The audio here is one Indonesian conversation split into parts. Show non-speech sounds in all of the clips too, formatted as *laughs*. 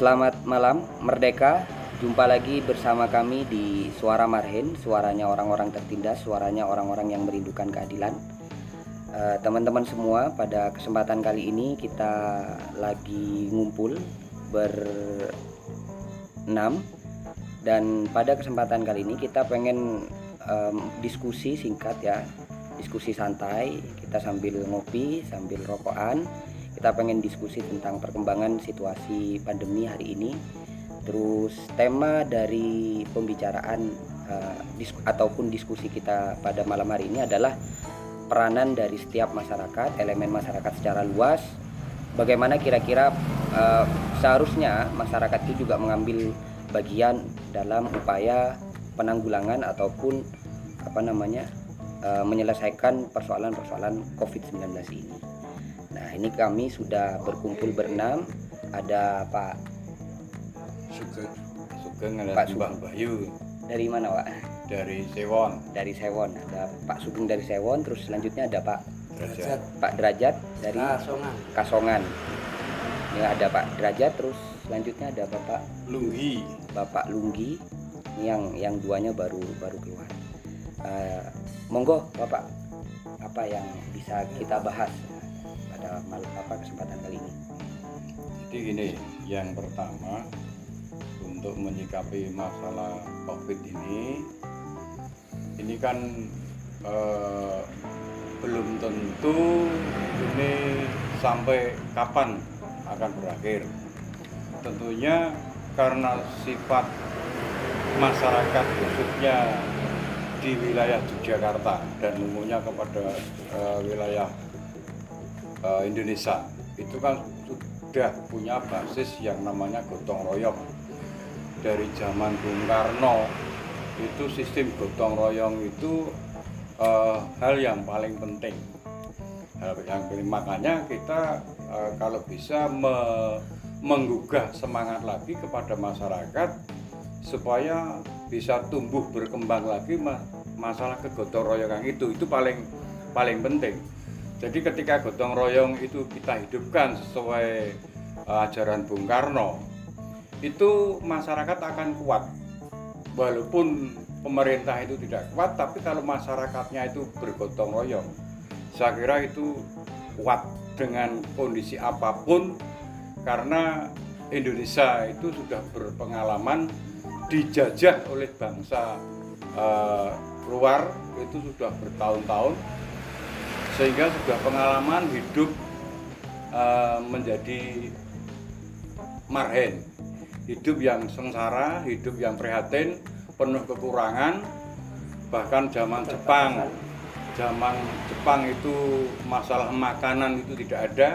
Selamat malam, Merdeka. Jumpa lagi bersama kami di Suara Marhen, suaranya orang-orang tertindas, suaranya orang-orang yang merindukan keadilan. Eh, Teman-teman semua, pada kesempatan kali ini kita lagi ngumpul berenam dan pada kesempatan kali ini kita pengen em, diskusi singkat ya, diskusi santai. Kita sambil ngopi, sambil rokokan. Kita pengen diskusi tentang perkembangan situasi pandemi hari ini Terus tema dari pembicaraan eh, dis- ataupun diskusi kita pada malam hari ini adalah peranan dari setiap masyarakat, elemen masyarakat secara luas. Bagaimana kira-kira eh, seharusnya masyarakat itu juga mengambil bagian dalam upaya penanggulangan ataupun apa namanya eh, menyelesaikan persoalan-persoalan COVID-19 ini. Nah, ini kami sudah berkumpul berenam. Ada Pak Sugeng Sugeng ada Pak Sugeng. Bayu. Dari mana, Pak? dari Sewon. Dari Sewon. Ada Pak Sugeng dari Sewon terus selanjutnya ada Pak derajat. Pak Derajat dari Kasongan. Kasongan. Ini ada Pak Derajat terus selanjutnya ada Bapak Lunggi. Bapak Lunggi. Ini yang yang duanya baru baru keluar. Eh, monggo Bapak apa yang bisa kita bahas pada mal apa kesempatan kali ini. Jadi gini yang pertama untuk menyikapi masalah covid ini ini kan eh, belum tentu ini sampai kapan akan berakhir. Tentunya karena sifat masyarakat khususnya di wilayah Yogyakarta dan umumnya kepada eh, wilayah eh, Indonesia. Itu kan sudah punya basis yang namanya gotong royong. Dari zaman Bung Karno itu sistem gotong royong itu eh, hal yang paling penting. Hal yang paling makanya kita eh, kalau bisa me- menggugah semangat lagi kepada masyarakat supaya bisa tumbuh berkembang lagi ma- masalah kegotong royongan itu. Itu paling paling penting jadi ketika gotong royong itu kita hidupkan sesuai eh, ajaran Bung Karno itu masyarakat akan kuat. Walaupun pemerintah itu tidak kuat tapi kalau masyarakatnya itu bergotong royong saya kira itu kuat dengan kondisi apa pun karena Indonesia itu sudah berpengalaman dijajah oleh bangsa eh, luar itu sudah bertahun-tahun sehingga sudah pengalaman hidup eh, menjadi marhen. Hidup yang sengsara hidup yang prihatin penuh kekurangan bahkan zaman Jepang. Zaman Jepang itu masalah makanan itu tidak ada.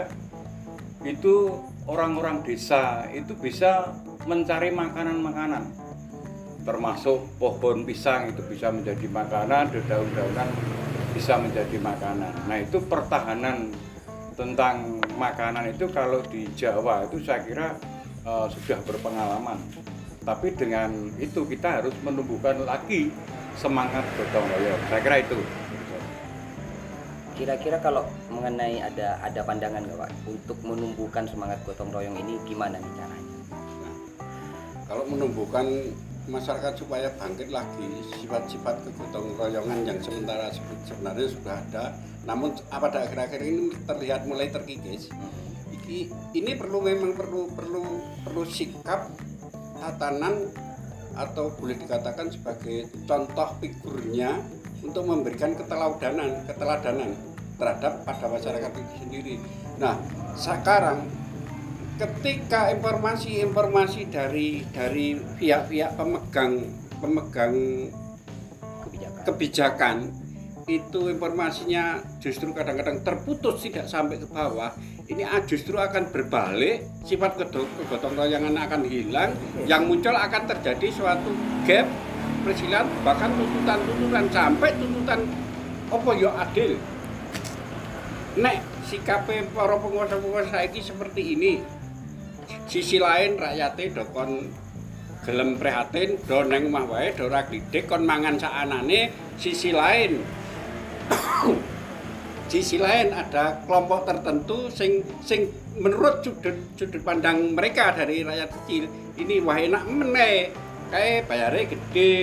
Itu orang-orang desa itu bisa mencari makanan-makanan. Termasuk pohon pisang itu bisa menjadi makanan daun-daunan bisa menjadi makanan. Nah itu pertahanan tentang makanan itu kalau di Jawa itu saya kira eh, sudah berpengalaman. Tapi dengan itu kita harus menumbuhkan lagi semangat gotong royong. Saya kira itu. Kira-kira kalau mengenai ada ada pandangan nggak Pak? Untuk menumbuhkan semangat gotong royong ini gimana nih caranya? Kalau menumbuhkan masyarakat supaya bangkit lagi sifat-sifat kegotong royongan yang sementara se- sebenarnya sudah ada, namun pada akhir-akhir ini terlihat mulai terkikis. Iki- ini perlu memang perlu perlu perlu sikap tatanan atau boleh dikatakan sebagai contoh figurnya untuk memberikan keteladanan keteladanan terhadap pada masyarakat itu sendiri. Nah, sekarang ketika informasi-informasi dari dari pihak-pihak pemegang pemegang kebijakan. kebijakan itu informasinya justru kadang-kadang terputus tidak sampai ke bawah. Ini justru akan berbalik sifat kegotong royongan akan hilang yang muncul akan terjadi suatu gap persilan bahkan tuntutan-tuntutan sampai tuntutan apa yo adil? Nek sikape para penguasa-penguasa saiki seperti ini sisi lain rakyatnya dokon gelem prihatin do neng omah wae do ora kon mangan saanane. Sisi lain *coughs* sisi lain ada kelompok tertentu sing sing menurut sudut sudut pandang mereka dari rakyat kecil ini wah enak meneh. Kayak bayarnya gede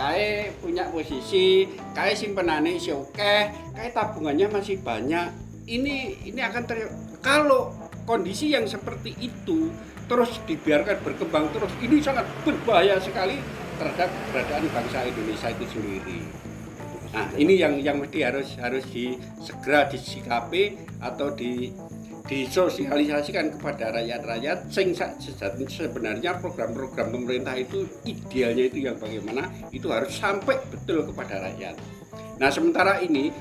kayak punya posisi kayak simpenannya isi oke kayak tabungannya masih banyak. Ini ini akan ter kalau kondisi yang seperti itu terus dibiarkan berkembang terus ini sangat berbahaya sekali terhadap keberadaan bangsa Indonesia itu sendiri. Nah, ini yang yang mesti harus harus di segera disikapi atau di disosialisasikan kepada rakyat-rakyat sing sebenarnya program-program pemerintah itu idealnya itu yang bagaimana itu harus sampai betul kepada rakyat. Nah, sementara ini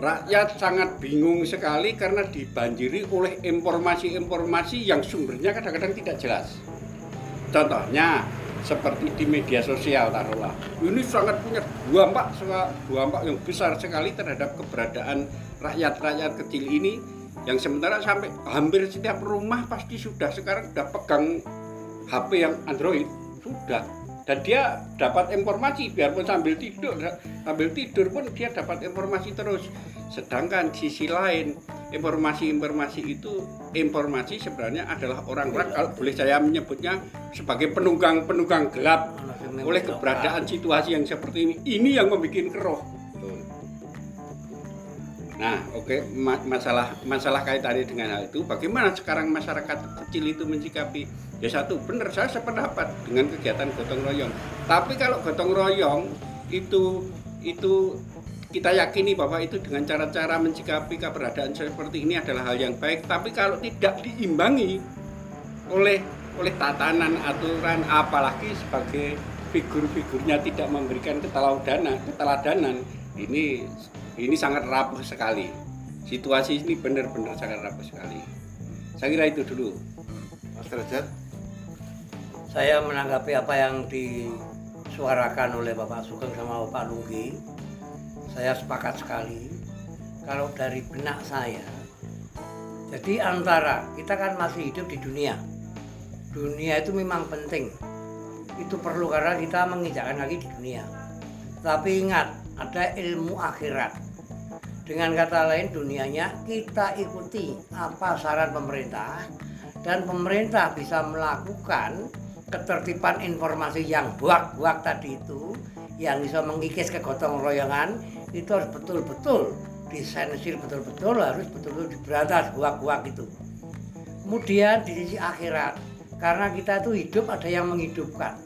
rakyat sangat bingung sekali karena dibanjiri oleh informasi-informasi yang sumbernya kadang-kadang tidak jelas. Contohnya seperti di media sosial taruhlah. Ini sangat punya dampak dampak yang besar sekali terhadap keberadaan rakyat-rakyat kecil ini yang sementara sampai hampir setiap rumah pasti sudah sekarang sudah pegang HP yang Android sudah dan dia dapat informasi biarpun sambil tidur sambil tidur pun dia dapat informasi terus. Sedangkan sisi lain informasi-informasi itu informasi sebenarnya adalah orang-orang kalau boleh saya menyebutnya sebagai penunggang-penunggang gelap oleh keberadaan situasi yang seperti ini. Ini yang membuat keruh. Nah, oke ma- masalah masalah kaitannya dengan hal itu, bagaimana sekarang masyarakat kecil itu menyikapi? Ya satu, benar saya sependapat dengan kegiatan gotong royong. Tapi kalau gotong royong itu itu kita yakini bahwa itu dengan cara-cara menyikapi keberadaan seperti ini adalah hal yang baik. Tapi kalau tidak diimbangi oleh oleh tatanan aturan, apalagi sebagai figur-figurnya tidak memberikan keteladanan, keteladanan, ini ini sangat rapuh sekali. Situasi ini benar-benar sangat rapuh sekali. Saya kira itu dulu. Mas Derajat, Saya menanggapi apa yang disuarakan oleh Bapak Sugeng sama Bapak Lunggi. Saya sepakat sekali. Kalau dari benak saya, jadi antara kita kan masih hidup di dunia. Dunia itu memang penting. Itu perlu karena kita menginjakkan kaki di dunia. Tapi ingat, ada ilmu akhirat. Dengan kata lain dunianya kita ikuti apa saran pemerintah dan pemerintah bisa melakukan ketertiban informasi yang buak-buak tadi itu yang bisa mengikis ke gotong royongan itu harus betul-betul disensir betul-betul harus betul-betul diberantas buak-buak itu. Kemudian di sisi akhirat karena kita itu hidup ada yang menghidupkan.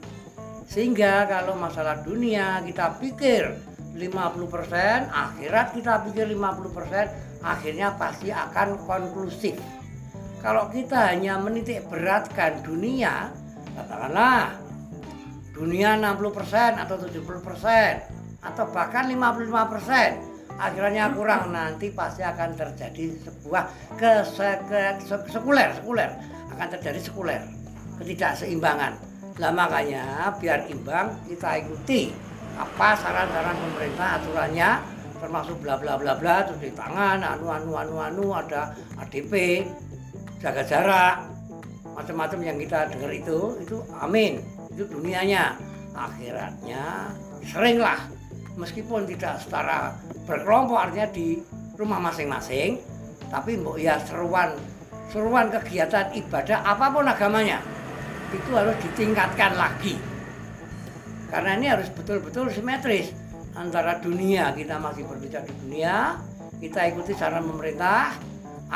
Sehingga kalau masalah dunia kita pikir 50% akhirat kita pikir 50% akhirnya pasti akan konklusif. Kalau kita hanya menitik beratkan dunia katakanlah dunia 60% atau 70% atau bahkan 55% akhirnya kurang nanti pasti akan terjadi sebuah kese, ke- se- sekuler sekuler. Akan terjadi sekuler ketidakseimbangan. Lah makanya biar imbang kita ikuti apa saran-saran pemerintah aturannya termasuk bla bla bla bla cuci tangan anu anu anu anu ada ADP jaga jarak macam-macam yang kita dengar itu itu amin. Itu dunianya. Akhiratnya seringlah. Meskipun tidak setara berkelompok artinya di rumah masing-masing tapi mbok ya seruan seruan kegiatan ibadah apa pun agamanya itu harus ditingkatkan lagi. Karena ini harus betul-betul simetris antara dunia. Kita masih berbicara di dunia kita ikuti saran pemerintah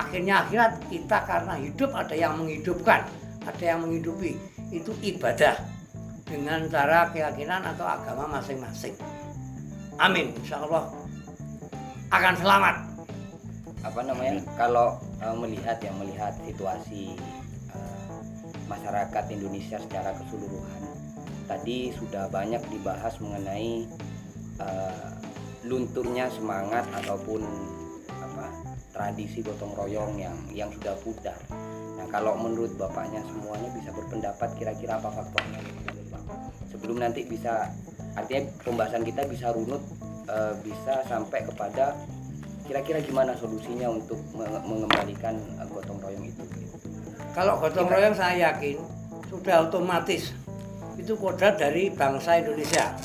akhirnya akhirat kita karena hidup ada yang menghidupkan ada yang menghidupi. Itu ibadah dengan cara keyakinan atau agama masing-masing. Amin. Insya Allah akan selamat. Apa namanya? Kalau eh, melihat ya melihat situasi eh, masyarakat Indonesia secara keseluruhan. Tadi sudah banyak dibahas mengenai eh, lunturnya semangat ataupun tradisi gotong royong yang yang sudah pudar. Nah kalau menurut bapaknya semuanya bisa berpendapat kira-kira apa faktornya menurut Bapak? Sebelum nanti bisa artinya pembahasan kita bisa runut eh, bisa sampai kepada kira-kira gimana solusinya untuk menge- mengembalikan eh, gotong royong itu. Kalau gotong royong saya yakin sudah otomatis itu kodrat dari bangsa Indonesia.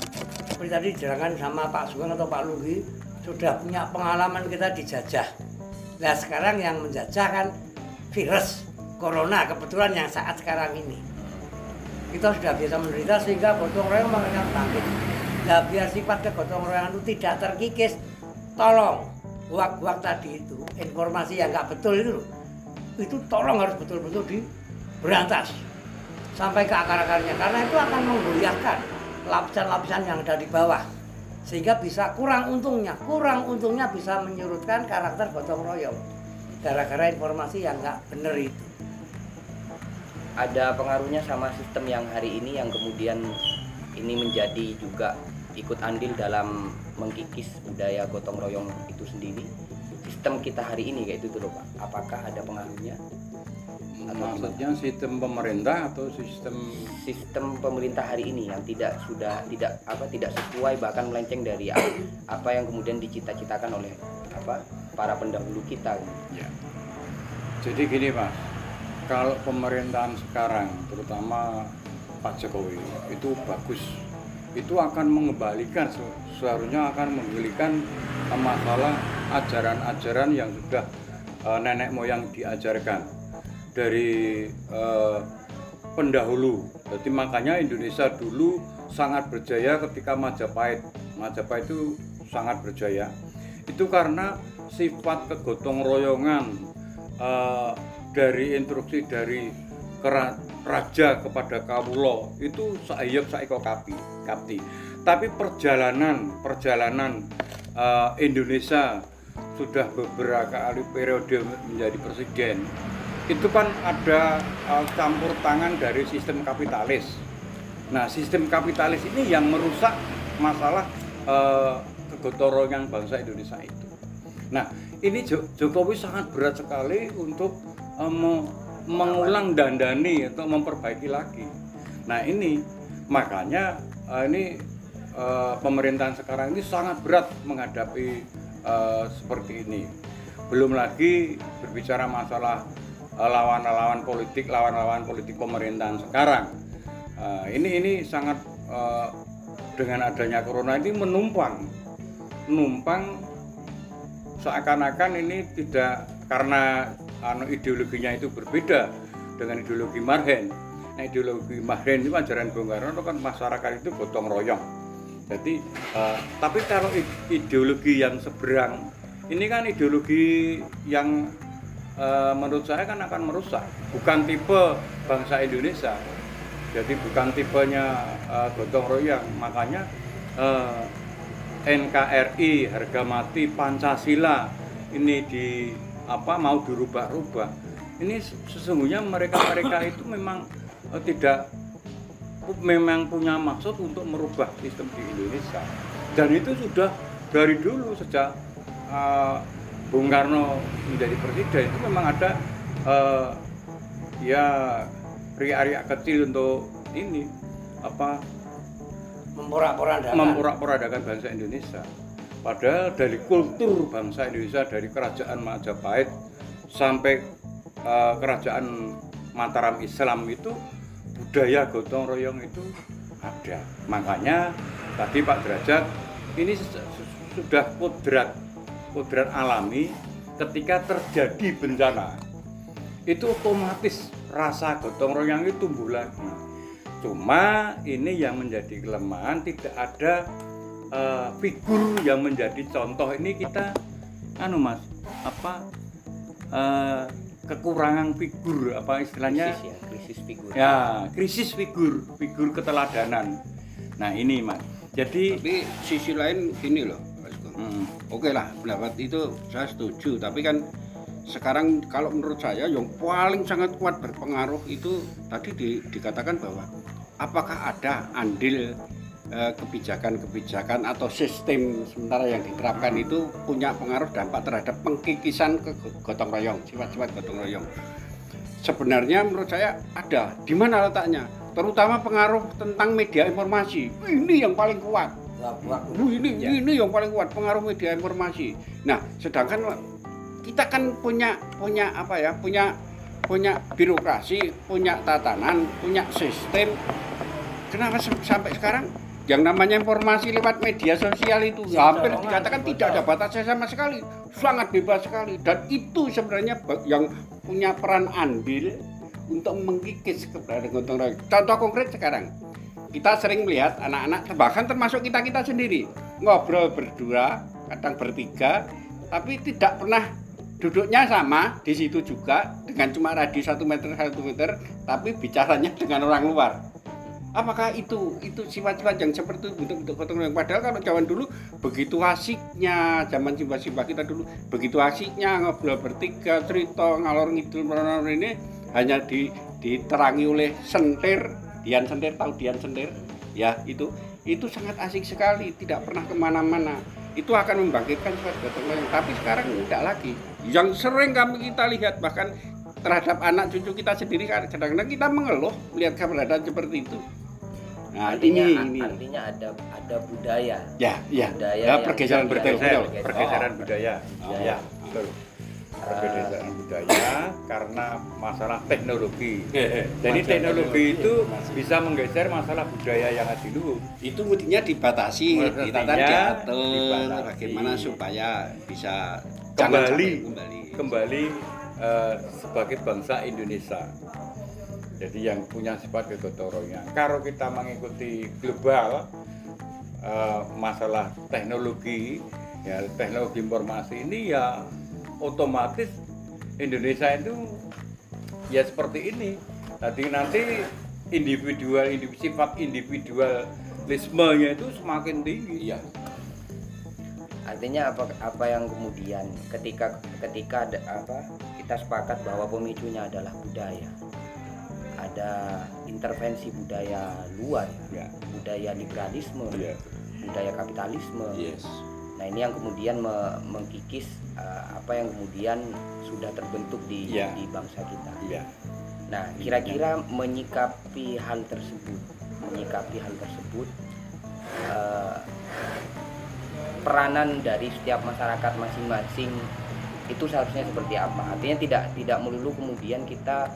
Seperti tadi diterangkan sama Pak Sugeng atau Pak Lugi, sudah punya pengalaman kita dijajah. Nah sekarang yang menjajah kan virus corona kebetulan yang saat sekarang ini. Kita sudah biasa menderita sehingga gotong royong mengenal bangkit. Nah biar sifat kegotong royongan itu tidak terkikis, tolong buak-buak tadi itu informasi yang nggak betul itu itu tolong harus betul-betul diberantas sampai ke akar-akarnya karena itu akan menggoyahkan lapisan-lapisan yang ada di bawah sehingga bisa kurang untungnya. Kurang untungnya bisa menyurutkan karakter gotong royong. Gara-gara informasi yang nggak benar itu. Ada pengaruhnya sama sistem yang hari ini yang kemudian ini menjadi juga ikut andil dalam mengkikis budaya gotong royong itu sendiri? Sistem kita hari ini kayak itu tuh Pak. Apakah ada pengaruhnya Atau maksudnya sistem pemerintah atau sistem sistem pemerintah hari ini yang tidak sudah tidak apa tidak sesuai bahkan melenceng dari apa, yang kemudian dicita-citakan oleh apa para pendahulu kita. Ya. Jadi gini mas. Kalau pemerintahan sekarang terutama Pak Jokowi itu bagus. Itu akan mengembalikan se- seharusnya akan mengembalikan eh, masalah ajaran-ajaran yang sudah eh, nenek moyang diajarkan dari eh, pendahulu. Jadi makanya Indonesia dulu sangat berjaya ketika Majapahit. Majapahit itu sangat berjaya. Itu karena sifat kegotong royongan eh, dari instruksi dari raja kepada kawulo itu saiyek saiko kapi kapti. Tapi perjalanan perjalanan eh, Indonesia sudah beberapa kali periode menjadi presiden itu kan ada uh, campur tangan dari sistem kapitalis. Nah, sistem kapitalis ini yang merusak masalah uh, kegotorongan bangsa Indonesia itu. Nah, ini Jo- Jokowi sangat berat sekali untuk me- mengulang dandani atau memperbaiki lagi. Nah, ini makanya uh, ini uh, pemerintahan sekarang ini sangat berat menghadapi uh, seperti ini. Belum lagi berbicara masalah eh, lawan-lawan politik, lawan-lawan politik pemerintahan sekarang. Eh, ini ini sangat eh, dengan adanya corona ini menumpang, menumpang seakan-akan ini tidak karena anu ideologinya itu berbeda dengan ideologi Marhen. Nah, ideologi Marhen itu ajaran Bung Karno itu kan masyarakat itu gotong royong. Jadi, eh, tapi kalau ideologi yang seberang ini kan ideologi yang eh, menurut saya kan akan merusak, bukan tipe bangsa Indonesia. Jadi bukan tipenya eh, gotong royong, makanya eh, NKRI harga mati Pancasila ini di apa mau dirubah-rubah. Ini sesungguhnya mereka-mereka itu memang eh, tidak memang punya maksud untuk merubah sistem di Indonesia dan itu sudah dari dulu sejak uh, Bung Karno menjadi presiden itu memang ada uh, ya riak-riak kecil untuk ini apa memporak-porandakan memporak-porandakan bangsa Indonesia. Padahal dari kultur bangsa Indonesia dari kerajaan Majapahit sampai eh, kerajaan Mataram Islam itu budaya gotong royong itu ada. Makanya tadi Pak Derajat ini sudah kodrat kodrat alami ketika terjadi bencana itu otomatis rasa gotong royong itu tumbuh lagi. Cuma ini yang menjadi kelemahan tidak ada eh, figur yang menjadi contoh ini kita anu Mas apa eh, kekurangan figur apa istilahnya krisis ya krisis figur ya krisis figur figur keteladanan. Nah ini Mas. Jadi Tapi sisi lain gini loh. Hmm, Oke lah, pendapat itu saya setuju. Tapi kan sekarang kalau menurut saya yang paling sangat kuat berpengaruh itu tadi di- dikatakan bahwa apakah ada andil eh, kebijakan-kebijakan atau sistem sementara yang diterapkan itu punya pengaruh dampak terhadap pengkikisan ke gotong royong, sifat-sifat gotong royong. Sebenarnya menurut saya ada. Di mana letaknya? Terutama pengaruh tentang media informasi. Ini yang paling kuat. Bu, ini ini yang paling kuat pengaruh media informasi. Nah, sedangkan kita kan punya punya apa ya? Punya punya birokrasi, punya tatanan, punya sistem. Kenapa sampai sekarang? Yang namanya informasi lewat media sosial itu hampir dikatakan tidak ada batasnya sama sekali. Sangat bebas sekali. Dan itu sebenarnya yang punya peran andil untuk mengikis keberadaan gotong royong. Contoh konkret sekarang kita sering melihat anak-anak bahkan termasuk kita kita sendiri ngobrol berdua kadang bertiga tapi tidak pernah duduknya sama di situ juga dengan cuma radius satu meter satu meter tapi bicaranya *laughs* dengan orang luar. Apakah itu itu sifat-sifat yang seperti itu bentuk-bentuk gotong royong padahal kalau zaman dulu begitu asiknya zaman simba-simba kita dulu begitu asiknya ngobrol bertiga cerita ngalor ngidul ini hanya di, diterangi oleh sentir Dian sentir tahu Dian sentir ya itu itu sangat asik sekali tidak pernah ke mana-mana. Itu akan membangkitkan sifat gotong royong tapi sekarang tidak lagi. Yang sering kami kita lihat bahkan terhadap anak cucu kita sendiri kadang-kadang kita mengeluh melihat keberadaan seperti itu. Nah artinya ini ini. artinya ada ada budaya. Ya ya. Budaya ya pergeseran Pergeseran, betul pergeseran Oh. budaya. Oh. Ya, betul. Pergeseran budaya karena masalah teknologi. Jadi teknologi itu masih. bisa menggeser masalah budaya yang ada dulu. itu mestinya dibatasi ditata diatur bagaimana supaya bisa Kembali. kembali Kembali eh, sebagai bangsa Indonesia. Jadi yang punya sifat kegotong. Kalau kita mengikuti global eh, masalah teknologi, ya teknologi informasi ini ya otomatis Indonesia itu ya seperti ini. Tadi nanti individual, individu, sifat individualismenya itu semakin tinggi. iya artinya apa apa yang kemudian ketika ketika ada apa kita sepakat bahwa pemicunya adalah budaya ada intervensi budaya luar Ya. budaya liberalisme Iya. budaya kapitalisme yes nah ini yang kemudian me- mengkikis uh, apa yang kemudian sudah terbentuk di Iya. di bangsa kita Iya. Nah, kira-kira menyikapi hal tersebut, menyikapi hal tersebut, eh, peranan dari setiap masyarakat masing-masing itu seharusnya seperti apa? Artinya tidak tidak melulu kemudian kita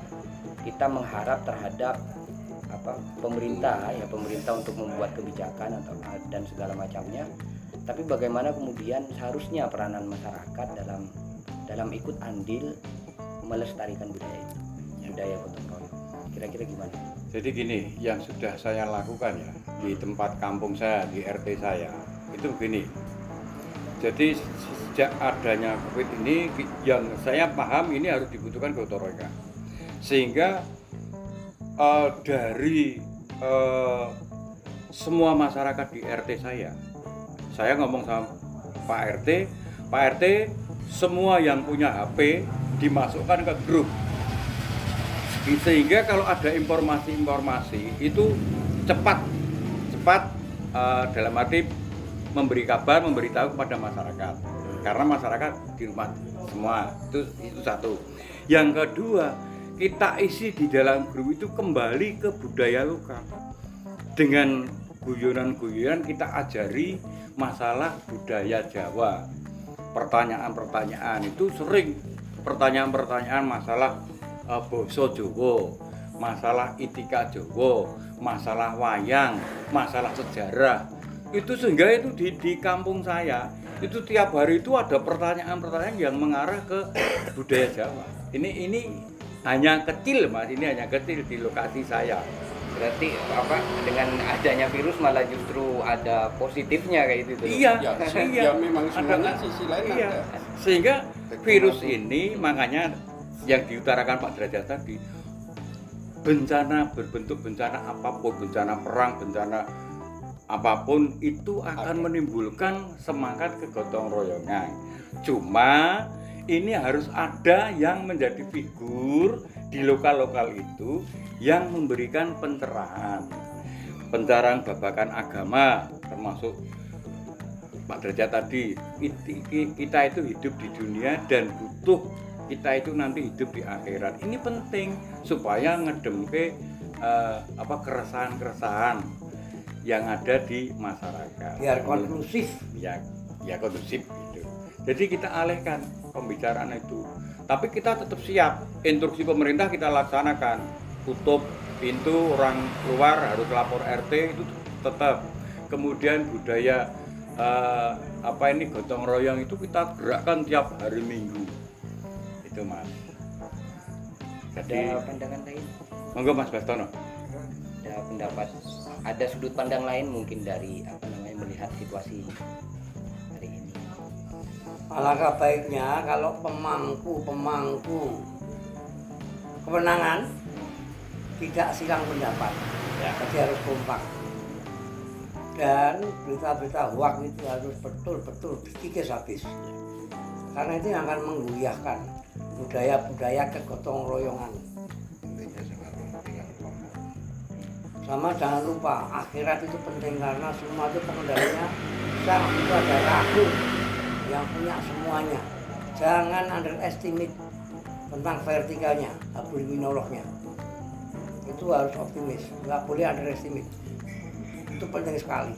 kita mengharap terhadap apa pemerintah ya pemerintah untuk membuat kebijakan atau dan segala macamnya, tapi bagaimana kemudian seharusnya peranan masyarakat dalam dalam ikut andil melestarikan budaya itu budaya gotong royong kira-kira gimana Jadi gini, yang sudah saya lakukan ya di tempat kampung saya, di RT saya, itu begini. Jadi sejak adanya COVID ini, yang saya paham ini harus dibutuhkan gotong royong. Sehingga eh, dari eh, semua masyarakat di RT saya, saya ngomong sama Pak RT, Pak RT semua yang punya HP dimasukkan ke grup. Sehingga kalau ada informasi-informasi itu cepat cepat eh, dalam arti memberi kabar memberitahu kepada masyarakat. Karena masyarakat di rumah semua itu itu satu. Yang kedua kita isi di dalam grup itu kembali ke budaya lokal. Dengan guyonan-guyonan kita ajari masalah budaya Jawa pertanyaan-pertanyaan itu sering pertanyaan-pertanyaan masalah uh, boso Jowo, masalah itika Jowo, masalah wayang, masalah sejarah. Itu sehingga itu di, di kampung saya itu tiap hari itu ada pertanyaan-pertanyaan yang mengarah ke budaya Jawa. Ini ini hanya kecil mas, ini hanya kecil di lokasi saya. Berarti apa dengan adanya virus malah justru ada positifnya kayak gitu tuh. Iya, ya, iya. ya memang semuanya Ada- sisi lain iya. ada Sehingga Teknologi. virus ini makanya yang diutarakan Pak Derajat tadi bencana berbentuk bencana apa pun, bencana perang, bencana apa pun itu akan menimbulkan semangat kegotong royongan. Cuma ini harus ada yang menjadi figur di lokal-lokal itu yang memberikan pencerahan. Pencerahan babakan agama termasuk Pak Derajat tadi. Kita itu hidup di dunia dan butuh kita itu nanti hidup di akhirat. Ini penting supaya ngedemke eh, apa keresahan-keresahan yang ada di masyarakat. Biar konklusif. Ya ya kondusif gitu. Jadi kita alihkan pembicaraan itu. Tapi kita tetap siap. Instruksi pemerintah kita laksanakan tutup pintu orang keluar harus lapor RT itu tetap kemudian budaya eh, apa ini gotong royong itu kita gerakkan tiap hari minggu itu mas jadi Ada pandangan lain? monggo mas Bastono Ada pendapat? Ada sudut pandang lain mungkin dari apa namanya melihat situasi hari ini? Alangkah baiknya kalau pemangku-pemangku kemenangan tidak silang pendapat. Ya. Jadi harus kompak. Dan berita-berita hoax itu harus betul-betul dikikis habis. Karena itu yang akan menggoyahkan budaya-budaya kegotong royongan. Sama jangan lupa akhirat itu penting karena semua itu pengendalinya sang itu ada ragu yang punya semuanya. Jangan underestimate tentang vertikalnya, abuliminolognya. Itu harus optimis, nggak boleh underestimate. Itu penting sekali.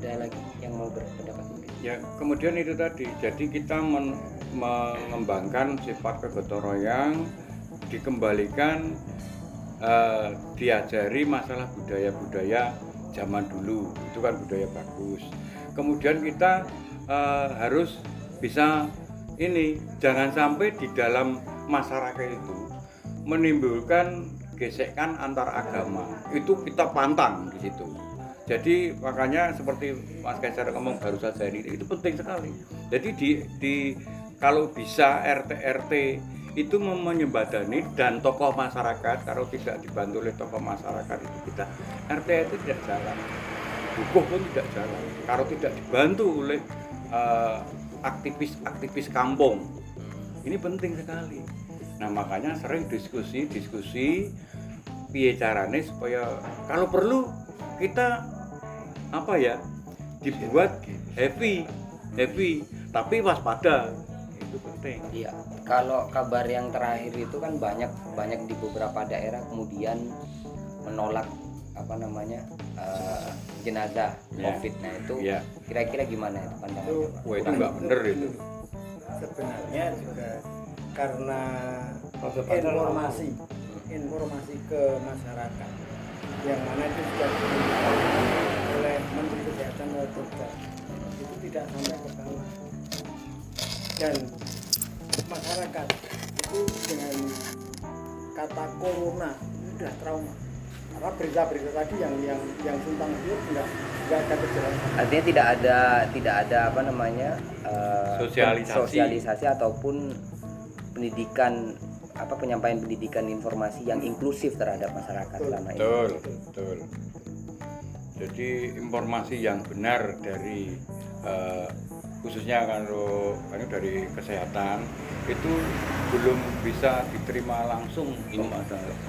Ada lagi yang mau berpendapat? Ya, kemudian itu tadi. Jadi kita men- mengembangkan sifat kegotong royong, dikembalikan, eh, diajari masalah budaya-budaya zaman dulu. Itu kan budaya bagus. Kemudian kita eh, harus bisa ini jangan sampai di dalam masyarakat itu menimbulkan gesekan antar agama. Itu kita pantang di situ. Jadi makanya seperti Mas Kaiser ngomong baru saja ini itu penting sekali. Jadi di, di kalau bisa RT RT itu menyembadani dan tokoh masyarakat kalau tidak dibantu oleh tokoh masyarakat itu kita RT itu tidak jalan. Bukuh pun tidak jalan. Kalau tidak dibantu oleh eh, aktivis-aktivis kampung ini penting sekali. Nah makanya sering diskusi-diskusi piye carane supaya kalau perlu kita apa ya dibuat happy happy tapi waspada itu penting Iya, kalau kabar yang terakhir itu kan banyak banyak di beberapa daerah kemudian menolak apa namanya eh, jenazah Ya. COVID. Nah itu ya kira-kira gimana itu pandangannya Pak? wah itu nggak bener itu sebenarnya juga karena informasi informasi ke masyarakat yang mana itu sudah diberitakan oleh Menteri Kesehatan waktu itu itu tidak sampai ke bawah. Dan masyarakat itu dengan kata corona itu sudah trauma. Karena berita-berita tadi yang yang yang simpang siur tidak tidak ada kejelasan. Artinya tidak ada tidak ada apa namanya eh, Sosialisasi. sosialisasi ataupun pendidikan apa penyampaian pendidikan informasi yang inklusif terhadap masyarakat Betul. selama ini. betul betul jadi informasi yang benar dari eh, khususnya kalau kan dari kesehatan itu belum bisa diterima langsung ini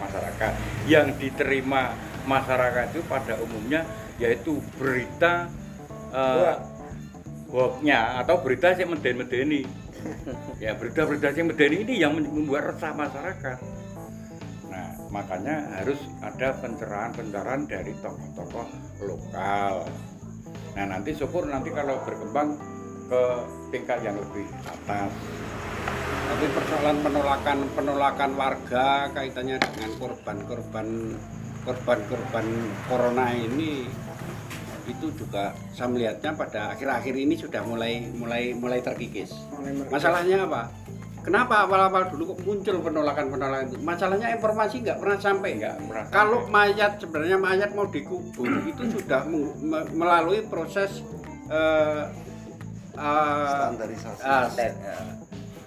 masyarakat yang diterima masyarakat itu pada umumnya yaitu berita eh, hoaxnya atau berita yang meden-medeni *laughs* ya berita-berita yang medeni ini yang membuat resah masyarakat. Nah makanya harus ada pencerahan-pencerahan dari tokoh-tokoh lokal. Nah nanti syukur nanti kalau berkembang ke tingkat yang lebih atas. Tapi persoalan penolakan penolakan warga kaitannya dengan korban-korban korban-korban corona ini itu juga saya melihatnya pada akhir-akhir ini sudah mulai mulai mulai terkikis. Mulai. Masalahnya apa? Kenapa awal-awal dulu kok muncul penolakan-penolakan itu? Masalahnya informasi nggak pernah sampai. enggak merasa Kalau mayat sebenarnya mayat mau dikubur *clears throat* itu sudah melalui proses eh, eh, standarisasi ah, Dan, eh,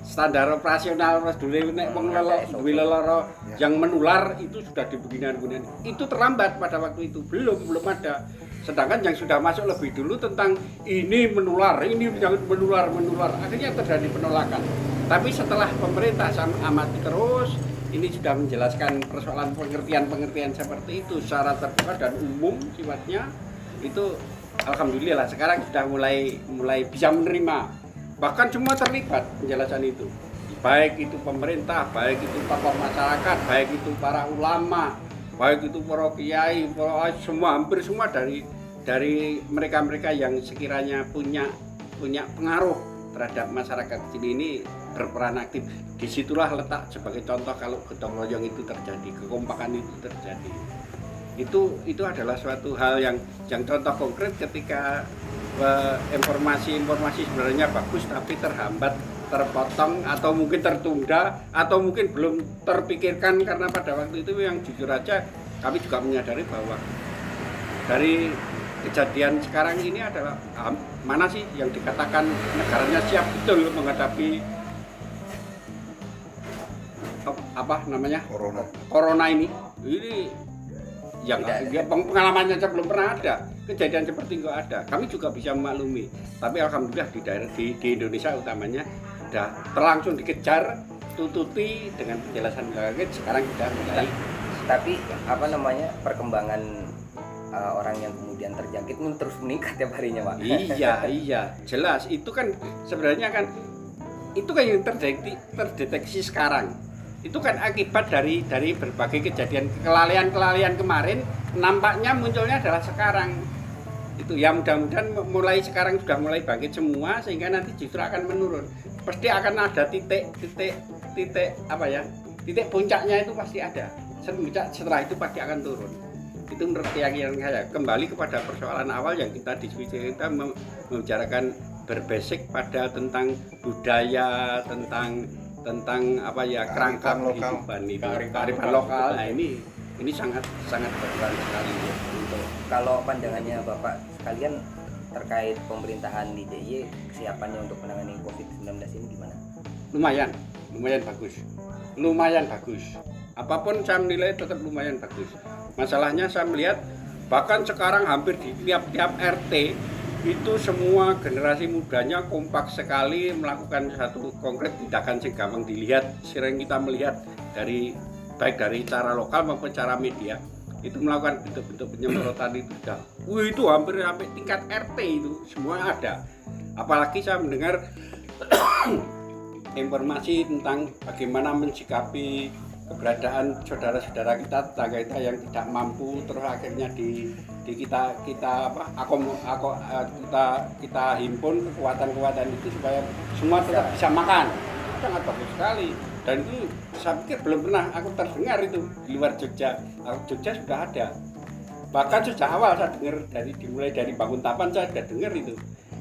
standar operasional Mas dulu nek wong duwe leloro Ya. yang menular itu sudah dibeginian beginian itu terlambat pada waktu itu belum belum ada sedangkan yang sudah masuk lebih dulu tentang ini menular ini menular menular. Akhirnya terjadi penolakan. Tapi setelah pemerintah sam- amati terus ini sudah menjelaskan persoalan pengertian-pengertian seperti itu secara terbuka dan umum sifatnya itu alhamdulillah sekarang sudah mulai mulai bisa menerima. Bahkan semua terlibat penjelasan itu. Baik itu pemerintah baik itu tokoh masyarakat baik itu para ulama baik itu para kiai semua hampir semua dari dari mereka-mereka yang sekiranya punya punya pengaruh terhadap masyarakat sini ini berperan aktif. Di situlah letak sebagai contoh kalau gotong royong itu terjadi kekompakan itu terjadi. Itu itu adalah suatu hal yang yang contoh konkret ketika eh, informasi-informasi sebenarnya bagus tapi terhambat terpotong atau mungkin tertunda atau mungkin belum terpikirkan karena pada waktu itu yang jujur aja kami juga menyadari bahwa dari kejadian sekarang ini adalah ah, mana sih yang dikatakan negaranya siap betul menghadapi ap- apa namanya? Corona. corona ini? Ini yang ya, peng- pengalamannya aja belum pernah ada. Kejadian seperti nggak ada. Kami juga bisa memaklumi. Tapi alhamdulillah di daerah di, di Indonesia utamanya sudah terlangsung dikejar tututi dengan penjelasan kaget sekarang sudah mulai. Tapi apa namanya perkembangan uh, orang yang kemudian terjangkit ini terus meningkat tiap harinya pak. Iya *laughs* iya. Jelas itu kan sebenarnya kan itu kan yang terdeteksi, terdeteksi sekarang. Itu kan akibat dari dari berbagai kejadian kelalaian-kelalaian kemarin nampaknya munculnya adalah sekarang. Itu ya mudah-mudahan mulai sekarang sudah mulai bangkit semua sehingga nanti justru akan menurun. Pasti akan ada titik titik titik apa ya titik puncaknya itu pasti ada. Setelah itu pasti akan turun itu menurut keyakinan saya. Kembali kepada persoalan awal yang kita diskusi kita mem- membicarakan berbasic pada tentang budaya tentang tentang apa ya kerangka Kearifan lokal. kehidupan itu. Kearifan lokal. nah ini ini sangat sangat berperan sekali ya untuk kalau pandangannya bapak sekalian terkait pemerintahan di DIY kesiapannya untuk menangani COVID-19 ini gimana? lumayan lumayan bagus. Lumayan bagus. Apa pun saya menilai tetap lumayan bagus masalahnya saya melihat bahkan sekarang hampir di tiap-tiap RT itu semua generasi mudanya kompak sekali melakukan satu konkret tindakan yang gampang dilihat sering kita melihat dari baik dari cara lokal maupun cara media itu melakukan bentuk-bentuk penyemprotan itu sudah. Wih itu hampir sampai tingkat RT itu semua ada. Apalagi saya mendengar *coughs* informasi tentang bagaimana mensikapi keberadaan saudara-saudara kita tetangga kita yang tidak mampu terus akhirnya di, di kita kita apa akom, ako- eh, kita kita himpun kekuatan-kekuatan itu supaya semua tetap bisa makan. Sangat bagus sekali. Dan itu saya pikir belum pernah aku terdengar itu di luar Jogja. Aku Jogja sudah ada. Bahkan sejak awal saya dengar dari dimulai dari bangun tapan saya sudah dengar itu.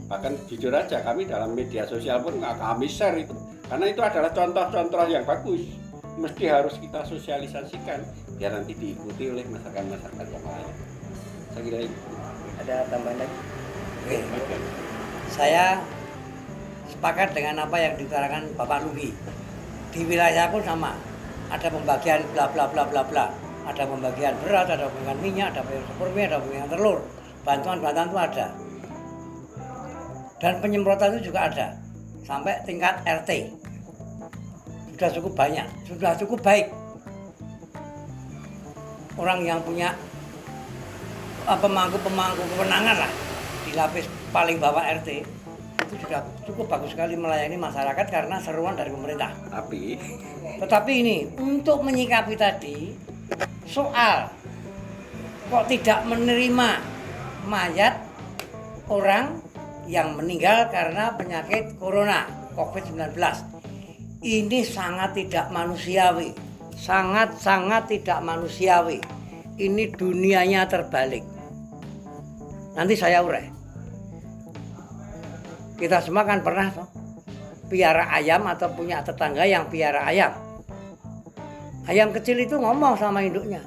Bahkan jujur aja kami dalam media sosial pun nggak kami share itu. Karena itu adalah contoh-contoh yang bagus mesti harus kita sosialisasikan biar nanti diikuti oleh masyarakat-masyarakat yang lain saya kira itu Ada tambahan lagi? Oke. Saya sepakat dengan apa yang diutarakan Bapak Lugi. Di wilayah pun sama. Ada pembagian bla bla bla bla bla. Ada pembagian beras, ada pembagian minyak, ada pembagian super mie, ada pembagian telur. Bantuan-bantuan itu ada. Dan penyemprotan itu juga ada. Sampai tingkat RT. Sudah cukup banyak, sudah cukup baik. Orang yang punya pemangku-pemangku kewenangan lah di lapis paling bawah RT itu sudah cukup bagus sekali melayani masyarakat karena seruan dari pemerintah. tapi Tetapi ini untuk menyikapi tadi soal kok tidak menerima mayat orang yang meninggal karena penyakit corona COVID-19. Ini sangat tidak manusiawi. Sangat-sangat tidak manusiawi. Ini dunianya terbalik. Nanti saya urai. Kita semua kan pernah toh, piara ayam atau punya tetangga yang piara ayam. Ayam kecil itu ngomong sama induknya.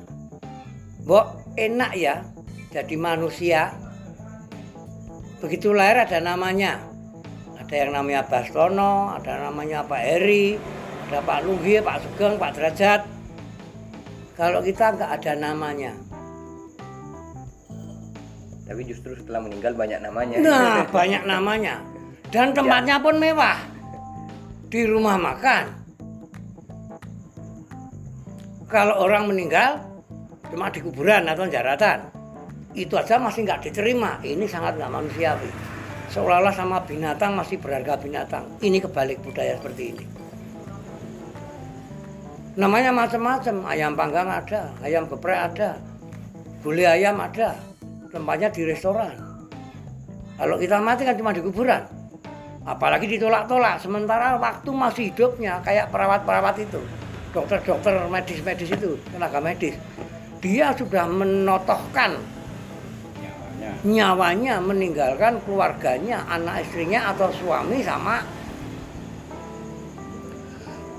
Mbok, enak ya jadi manusia. Begitu lahir ada namanya. Ada yang namanya Bastono, ada namanya Pak Heri, ada Pak Lugi, Pak Sugeng, Pak Derajat. Kalau kita nggak ada namanya. Tapi justru setelah meninggal banyak namanya. Nah, banyak namanya. Dan tempatnya pun mewah. Di rumah makan. Kalau orang meninggal cuma di kuburan atau jaratan. Itu aja masih nggak diterima. Ini sangat nggak manusiawi. Seolah-olah sama binatang masih berharga binatang. Ini kebalik budaya seperti ini. Namanya macam-macam. Ayam panggang ada, ayam geprek ada, gulai ayam ada. Tempatnya di restoran. Kalau kita mati kan cuma di kuburan. Apalagi ditolak-tolak. Sementara waktu masih hidupnya kayak perawat-perawat itu. Dokter-dokter medis-medis itu, tenaga medis. dia sudah menotohkan nyawanya nyawanya meninggalkan keluarganya, anak istrinya atau suami sama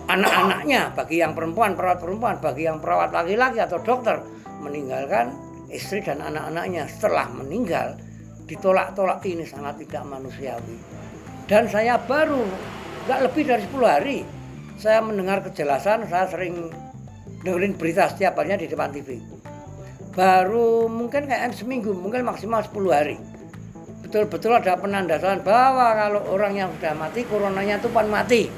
anak-anaknya. Bagi yang perempuan perawat perempuan, bagi yang perawat laki-laki atau dokter meninggalkan istri dan anak-anaknya. Setelah meninggal ditolak-tolak. Ini sangat tidak manusiawi. Dan saya baru nggak lebih dari 10 hari saya mendengar kejelasan, saya sering dengerin berita setiap harinya di depan TV baru mungkin kayak seminggu mungkin maksimal 10 hari. Betul-betul ada penandaan bahwa kalau orang yang sudah mati coronanya itu pan mati.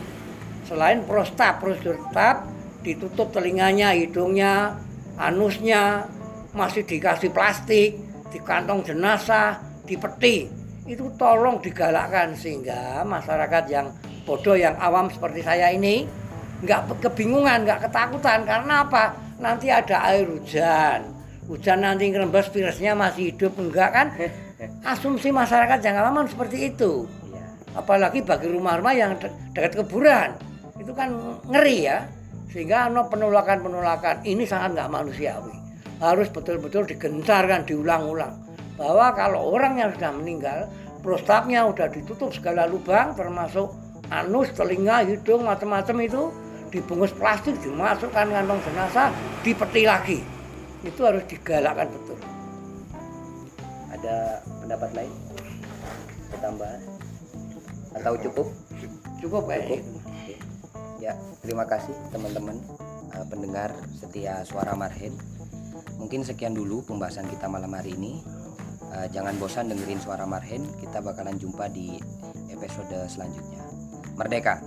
Selain prostap prosedur tap ditutup telinganya hidungnya anusnya masih dikasih plastik di kantong jenazah di peti itu tolong digalakkan sehingga masyarakat yang bodoh yang awam seperti saya ini nggak kebingungan nggak ketakutan. Karena apa? Nanti ada air hujan hujan nanti ngerembes virusnya masih hidup enggak kan? *laughs* Asumsi masyarakat yang aman seperti itu. Iya. apalagi bagi rumah-rumah yang de- dekat kuburan. Itu kan ngeri ya. Sehingga no penolakan-penolakan. Ini sangat nggak manusiawi. Harus betul-betul digencarkan diulang-ulang. Bahwa kalau orang yang sudah meninggal prostatnya udah ditutup segala lubang termasuk anus, telinga, hidung macam-macam itu dibungkus plastik dimasukkan kantong jenazah dipeti lagi itu harus digalakkan betul Ada pendapat lain? Tambahan? Atau cukup? cukup kayak Cukup. Oke. Ya, terima kasih teman-teman eh, pendengar setia Suara Marhen. Mungkin sekian dulu pembahasan kita malam hari ini. Eh, jangan bosan dengerin Suara Marhen. Kita bakalan jumpa di episode selanjutnya. Merdeka.